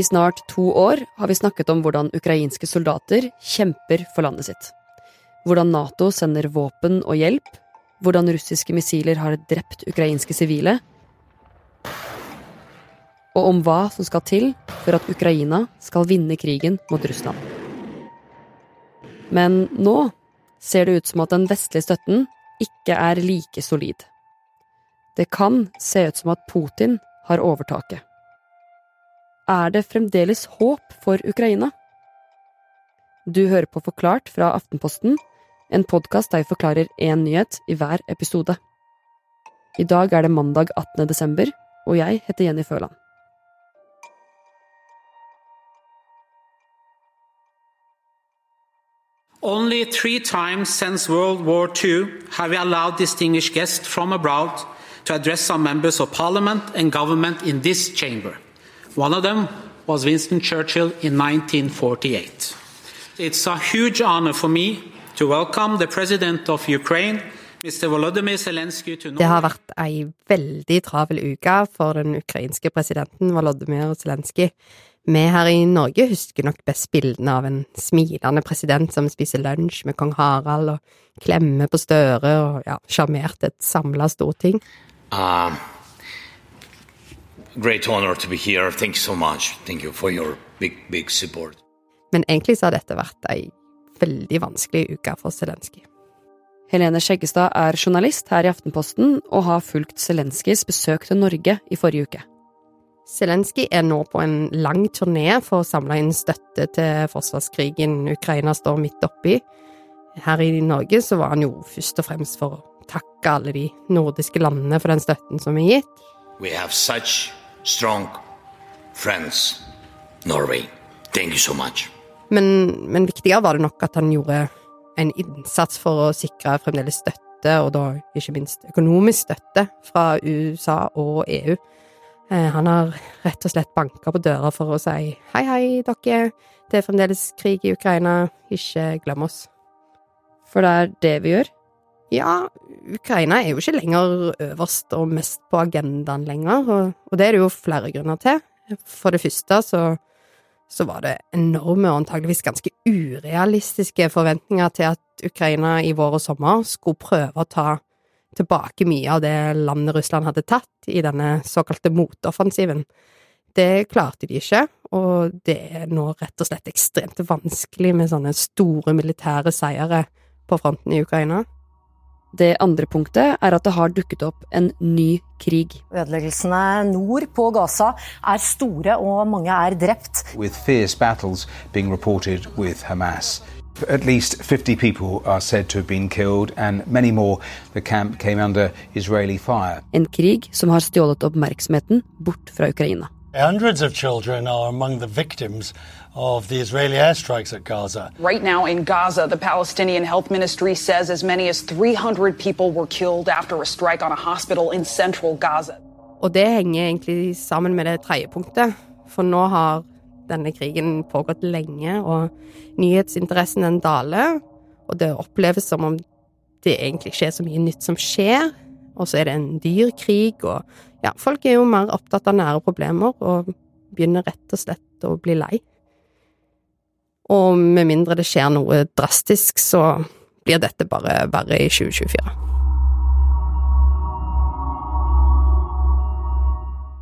I snart to år har vi snakket om hvordan ukrainske soldater kjemper for landet sitt. Hvordan Nato sender våpen og hjelp. Hvordan russiske missiler har drept ukrainske sivile. Og om hva som skal til for at Ukraina skal vinne krigen mot Russland. Men nå ser det ut som at den vestlige støtten ikke er like solid. Det kan se ut som at Putin har overtaket. Er det fremdeles håp for Ukraina? Du hører på Forklart fra Aftenposten, en podkast der vi forklarer én nyhet i hver episode. I dag er det mandag 18. desember, og jeg heter Jenny Føland. Only three times since World War II have we allowed distinguished guests from abroad to address some members of parliament and government in this chamber. One of them was Winston Churchill in 1948. It's a huge honor for me to welcome the president of Ukraine, Mr. Volodymyr Zelensky, to Det har vært ei veldig travel uke for den ukrainske presidenten Volodymyr Zelenskyj. Vi her i Norge husker nok best bildene av en smilende president som spiser lunsj med kong Harald og klemmer på Støre og ja, sjarmerte et samla storting. Um, great honor to be here. Thank you so much. Thank you for your big, big support. Men egentlig så har dette vært ei veldig vanskelig uke for Zelenskyj. Helene Skjeggestad er journalist her i Aftenposten og har fulgt Zelenskyjs besøk til Norge i forrige uke. Zelenskyj er nå på en lang turné for å samle inn støtte til forsvarskrigen Ukraina står midt oppi. Her i Norge så var han jo først og fremst for å takke alle de nordiske landene for den støtten som er gitt. We have such strong friends, Norway. Thank you so much. Men, men viktigere var det nok at han gjorde en innsats for å sikre fremdeles støtte, og da ikke minst økonomisk støtte, fra USA og EU. Eh, Han har rett og slett banka på døra for å si hei, hei, dere, det er fremdeles krig i Ukraina, ikke glem oss. For det er det vi gjør. Ja, Ukraina er jo ikke lenger øverst og mest på agendaen lenger, og, og det er det jo flere grunner til. For det første så, så var det enorme og antageligvis ganske urealistiske forventninger til at Ukraina i vår og sommer skulle prøve å ta tilbake mye av det landet Russland hadde tatt i denne såkalte motoffensiven. Det klarte de ikke, og det er nå rett og slett ekstremt vanskelig med sånne store militære seire på fronten i Ukraina. Det andre punktet er at det har dukket opp en ny krig. Ødeleggelsene nord på Gaza er store, og mange er drept. with fierce battles being reported with Hamas. At least 50 people are said to have been killed, and many more. The camp came under Israeli fire. En krig som har stjålet oppmerksomheten bort fra Ukraina. Hundreds of children are among the victims of the Israeli airstrikes at Gaza. Right now in Gaza, the Palestinian Health Ministry says as many as 300 people were killed after a strike on a hospital in central Gaza. Og det henger egentlig sammen med det tredje punktet, for nå har denne krigen pågått lenge, og nyhetsinteressen den daler, og det oppleves som om det egentlig ikke er så mye nytt som skjer, og så er det en dyr krig, og ja, folk er jo mer opptatt av nære problemer, og begynner rett og slett å bli lei. Og med mindre det skjer noe drastisk, så blir dette bare verre i 2024.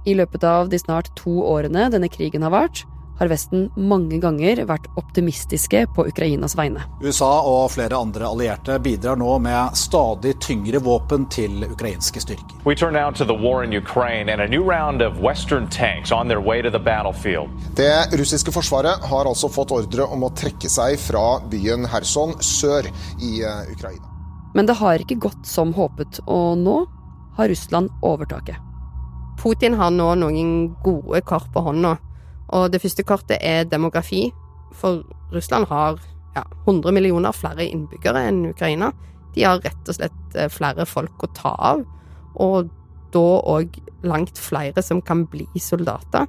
I løpet av de snart to årene denne krigen har vart, har Vesten mange ganger vært optimistiske på Ukrainas vegne. USA og flere andre allierte bidrar nå med stadig tyngre våpen til ukrainske styrker. We turn now to the war in Ukraine and a new round Western tanks on their way to battlefield. Det russiske forsvaret har altså fått ordre om å trekke seg fra byen Kherson sør i eh, Ukraina. Men det har ikke gått som håpet, og nå har Russland overtaket. Putin har nå noen gode kort på hånda, og det første kortet er demografi. For Russland har ja, 100 millioner flere innbyggere enn Ukraina. De har rett og slett eh, flere folk å ta av, og da òg langt flere som kan bli soldater.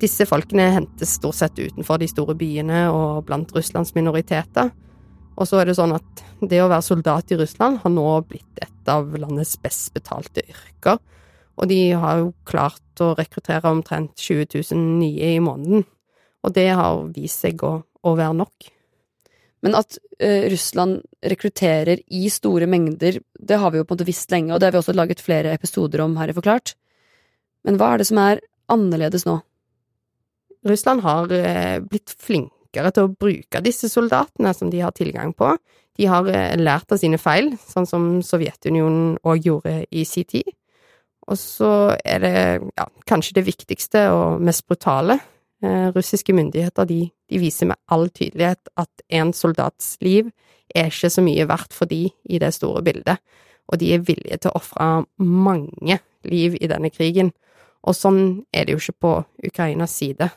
Disse folkene hentes stort sett utenfor de store byene og blant Russlands minoriteter. Og så er det sånn at det å være soldat i Russland har nå blitt et av landets best betalte yrker. Og de har jo klart å rekruttere omtrent 20 000 nye i måneden. Og det har vist seg å, å være nok. Men at uh, Russland rekrutterer i store mengder, det har vi jo på en måte visst lenge, og det har vi også laget flere episoder om her i Forklart. Men hva er det som er annerledes nå? Russland har uh, blitt flinkere til å bruke disse soldatene som de har tilgang på. De har uh, lært av sine feil, sånn som Sovjetunionen òg gjorde i sin tid. Og så er det ja, kanskje det viktigste og mest brutale Eh, russiske myndigheter de, de, viser med all tydelighet at en soldats liv er ikke så mye verdt for de i det store bildet, og de er villige til å ofre mange liv i denne krigen. Og sånn er det jo ikke på Ukrainas side.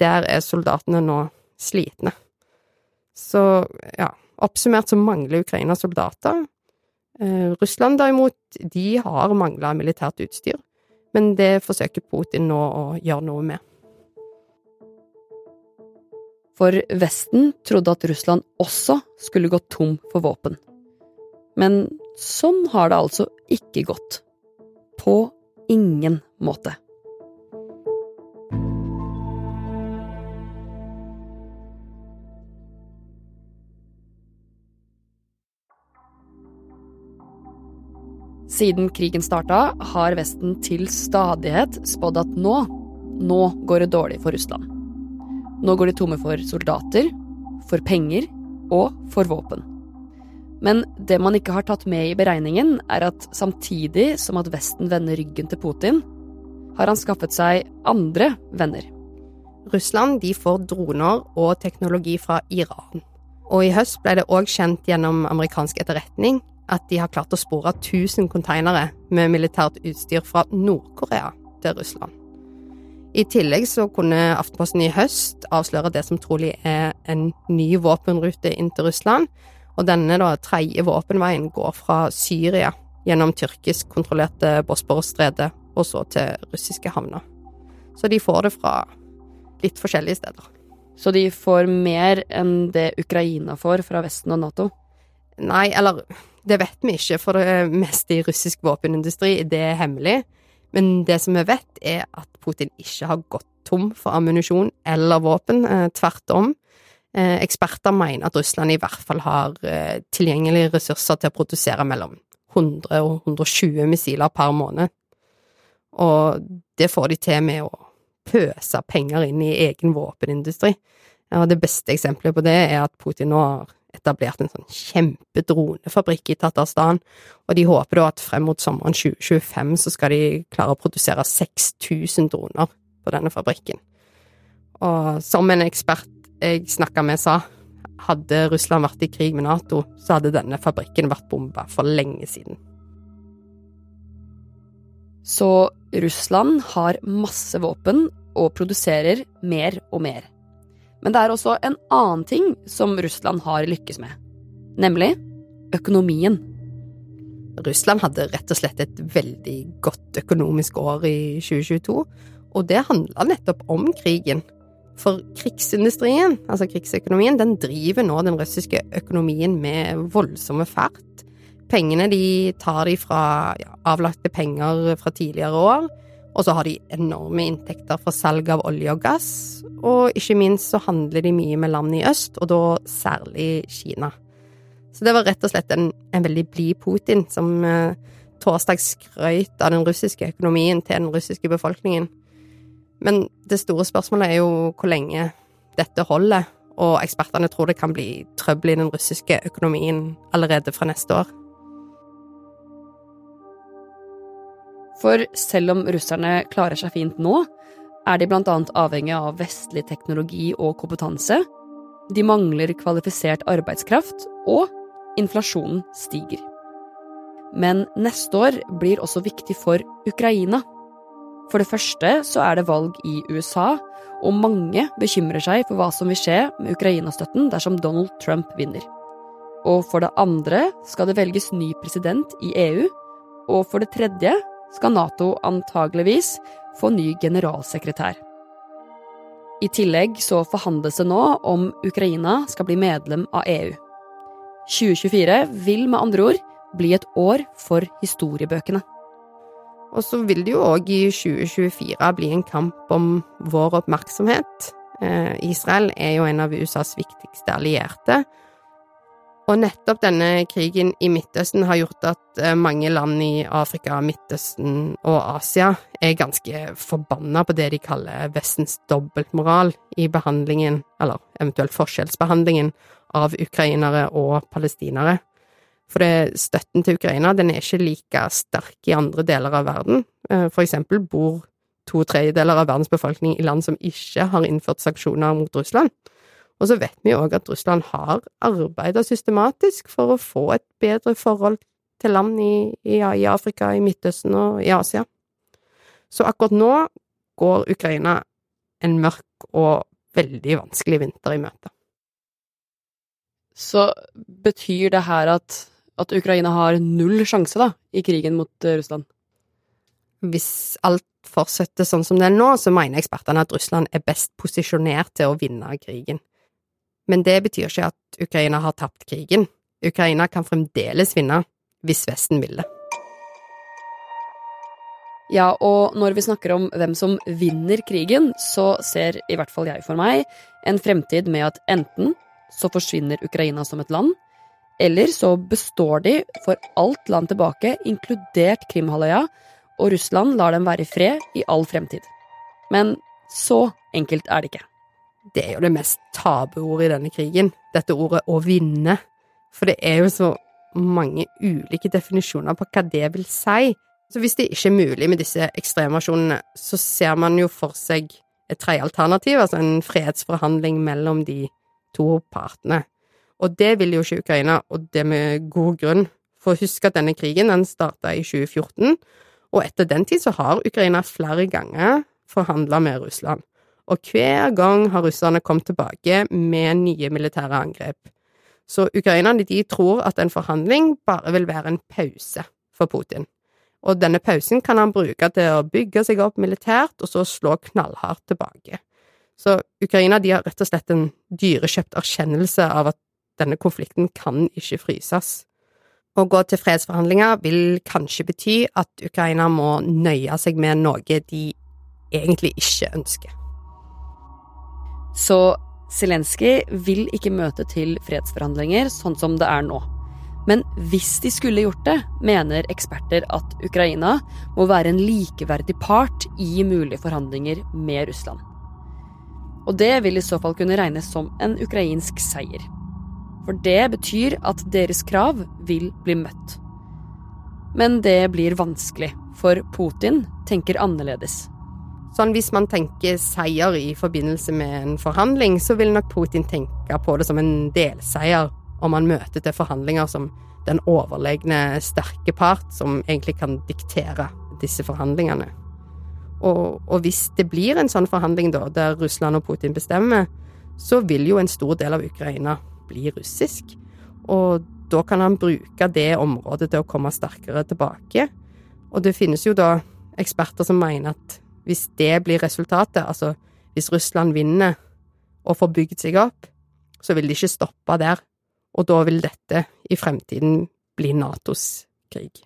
Der er soldatene nå slitne. Så ja, oppsummert så mangler Ukraina soldater. Eh, Russland derimot, de har mangla militært utstyr, men det forsøker Putin nå å gjøre noe med. For Vesten trodde at Russland også skulle gå tom for våpen. Men sånn har det altså ikke gått. På ingen måte. Siden krigen starta, har Vesten til stadighet spådd at nå, nå går det dårlig for Russland. Nå går de tomme for soldater, for penger og for våpen. Men det man ikke har tatt med i beregningen, er at samtidig som at Vesten vender ryggen til Putin, har han skaffet seg andre venner. Russland de får droner og teknologi fra Iran. Og i høst ble det òg kjent gjennom amerikansk etterretning at de har klart å spore 1000 konteinere med militært utstyr fra Nord-Korea til Russland. I tillegg så kunne Aftenposten i høst avsløre det som trolig er en ny våpenrute inn til Russland, og denne da tredje våpenveien går fra Syria gjennom tyrkisk kontrollerte Bosporos-stredet og så til russiske havner. Så de får det fra litt forskjellige steder. Så de får mer enn det Ukraina får fra Vesten og Nato? Nei, eller det vet vi ikke, for det meste i russisk våpenindustri, det er hemmelig. Men det som vi vet, er at Putin ikke har gått tom for ammunisjon eller våpen. Eh, tvert om. Eh, eksperter mener at Russland i hvert fall har eh, tilgjengelige ressurser til å produsere mellom 100 og 120 missiler per måned. Og det får de til med å pøse penger inn i egen våpenindustri. Og det beste eksempelet på det er at Putin nå har etablert en sånn kjempedronefabrikk i Tatarstan, og de håper da at frem mot sommeren 2025 så skal de klare å produsere 6000 droner på denne fabrikken. Og som en ekspert jeg snakka med sa, hadde Russland vært i krig med Nato, så hadde denne fabrikken vært bomba for lenge siden. Så Russland har masse våpen og produserer mer og mer. Men det er også en annen ting som Russland har lykkes med, nemlig økonomien. Russland hadde rett og slett et veldig godt økonomisk år i 2022, og det handla nettopp om krigen. For krigsindustrien, altså krigsøkonomien, den driver nå den russiske økonomien med voldsomme fart. Pengene de tar de fra ja, avlagte penger fra tidligere år, og så har de enorme inntekter fra salg av olje og gass, og ikke minst så handler de mye med land i øst, og da særlig Kina. Så det var rett og slett en, en veldig blid Putin som eh, torsdag skrøt av den russiske økonomien til den russiske befolkningen. Men det store spørsmålet er jo hvor lenge dette holder, og ekspertene tror det kan bli trøbbel i den russiske økonomien allerede fra neste år. For selv om russerne klarer seg fint nå, er de blant annet avhengig av vestlig teknologi og kompetanse. De mangler kvalifisert arbeidskraft, og inflasjonen stiger. Men neste år blir også viktig for Ukraina. For det første så er det valg i USA, og mange bekymrer seg for hva som vil skje med Ukraina-støtten dersom Donald Trump vinner. Og for det andre skal det velges ny president i EU, og for det tredje skal Nato antageligvis få ny generalsekretær. I tillegg så forhandles det nå om Ukraina skal bli medlem av EU. 2024 vil med andre ord bli et år for historiebøkene. Og så vil det jo òg i 2024 bli en kamp om vår oppmerksomhet. Eh, Israel er jo en av USAs viktigste allierte. Og nettopp denne krigen i Midtøsten har gjort at eh, mange land i Afrika, Midtøsten og Asia er ganske forbanna på det de kaller Vestens dobbeltmoral i behandlingen, eller eventuelt forskjellsbehandlingen, av ukrainere og palestinere. For det, støtten til Ukraina den er ikke like sterk i andre deler av verden. Eh, for eksempel bor to tredjedeler av verdens befolkning i land som ikke har innført sanksjoner mot Russland. Og så vet vi òg at Russland har arbeida systematisk for å få et bedre forhold til land i, i, i, Afrika, i Midtøsten og i Asia. Så akkurat nå går Ukraina en mørk og veldig vanskelig vinter i møte. Så betyr det her at at Ukraina har null sjanse da, i krigen mot eh, Russland? Hvis alt fortsetter sånn som det er nå, så mener ekspertene at Russland er best posisjonert til å vinne krigen. Men det betyr ikke at Ukraina har tapt krigen. Ukraina kan fremdeles vinne, hvis Vesten vil det. Ja, og når vi snakker om hvem som vinner krigen, så ser i hvert fall jeg for meg en fremtid med at enten så forsvinner Ukraina som et land, eller så består de for alt land tilbake, inkludert Krimhalvøya, og Russland lar dem være i fred i all fremtid. Men så enkelt er det ikke. Det er jo det mest tabuordet i denne krigen, dette ordet å vinne. For det er jo så mange ulike definisjoner på hva det vil si. Så hvis det ikke er mulig med disse ekstremversjonene, så ser man jo for seg et tredje alternativ, altså en fredsforhandling mellom de to partene. Og det vil jo ikke Ukraina, og det med god grunn. For husk at denne krigen den starta i 2014, og etter den tid så har Ukraina flere ganger forhandla med Russland. Og hver gang har russerne kommet tilbake med nye militære angrep. Så ukrainerne de tror at en forhandling bare vil være en pause for Putin. Og denne pausen kan han bruke til å bygge seg opp militært, og så slå knallhardt tilbake. Så Ukraina de har rett og slett en dyrekjøpt erkjennelse av at denne konflikten kan ikke fryses. Å gå til fredsforhandlinger vil kanskje bety at Ukraina må nøye seg med noe de egentlig ikke ønsker. Så Zelenskyj vil ikke møte til fredsforhandlinger sånn som det er nå. Men hvis de skulle gjort det, mener eksperter at Ukraina må være en likeverdig part i mulige forhandlinger med Russland. Og det vil i så fall kunne regnes som en ukrainsk seier. For det betyr at deres krav vil bli møtt. Men det blir vanskelig, for Putin tenker annerledes. Sånn Hvis man tenker seier i forbindelse med en forhandling, så vil nok Putin tenke på det som en delseier om han møter til forhandlinger som den overlegne sterke part som egentlig kan diktere disse forhandlingene. Og, og, hvis det blir en sånn forhandling, da, der Russland og Putin bestemmer, så vil jo en stor del av Ukraina bli russisk. Og da kan han bruke det området til å komme sterkere tilbake. Og det finnes jo da eksperter som mener at hvis det blir resultatet, altså hvis Russland vinner og får bygd seg opp, så vil de ikke stoppe der. Og da vil dette i fremtiden bli Natos krig.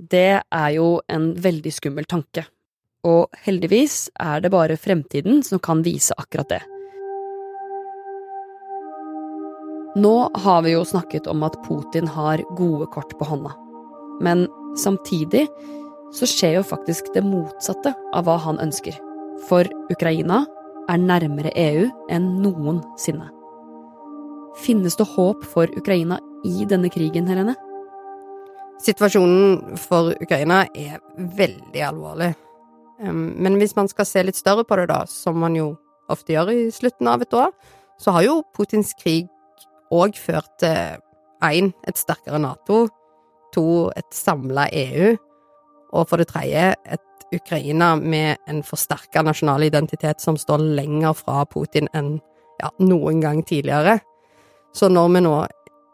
Det er jo en veldig skummel tanke. Og heldigvis er det bare fremtiden som kan vise akkurat det. Nå har vi jo snakket om at Putin har gode kort på hånda. Men samtidig så skjer jo faktisk det motsatte av hva han ønsker. For Ukraina er nærmere EU enn noensinne. Finnes det håp for Ukraina i denne krigen, Helene? Situasjonen for Ukraina er veldig alvorlig. Men hvis man skal se litt større på det, da, som man jo ofte gjør i slutten av et år, så har jo Putins krig òg ført til én, et sterkere Nato, to, et samla EU, og for det tredje et Ukraina med en forsterka nasjonal identitet som står lenger fra Putin enn ja, noen gang tidligere. Så når vi nå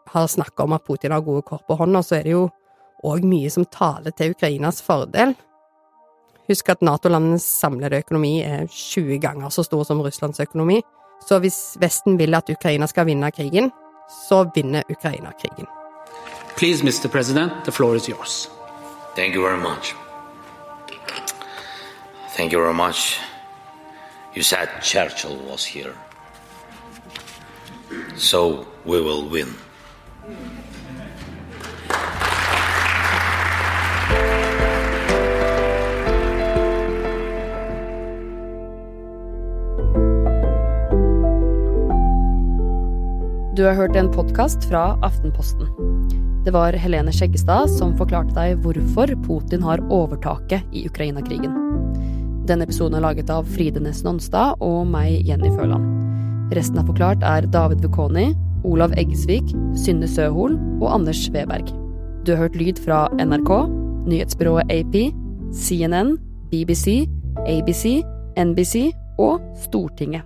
har snakka om at Putin har gode kort på hånda, så er det jo òg mye som taler til Ukrainas fordel. Husk at Nato-landenes samlede økonomi er 20 ganger så stor som Russlands økonomi. Så hvis Vesten vil at Ukraina skal vinne krigen, så vinner Ukraina krigen. Please, Mr. President, the floor is yours. Thank you very much. Thank you very much. You said Churchill was here. So we will win. Du har hørt en podkast fra Aftenposten. Det var Helene Skjeggestad som forklarte deg hvorfor Putin har overtaket i Ukraina-krigen. Denne episoden er laget av Fride Næss Nonstad og meg, Jenny Føland. Resten av Forklart er David Vukoni, Olav Eggesvik, Synne Søhol og Anders Sveberg. Du har hørt lyd fra NRK, nyhetsbyrået AP, CNN, BBC, ABC, NBC og Stortinget.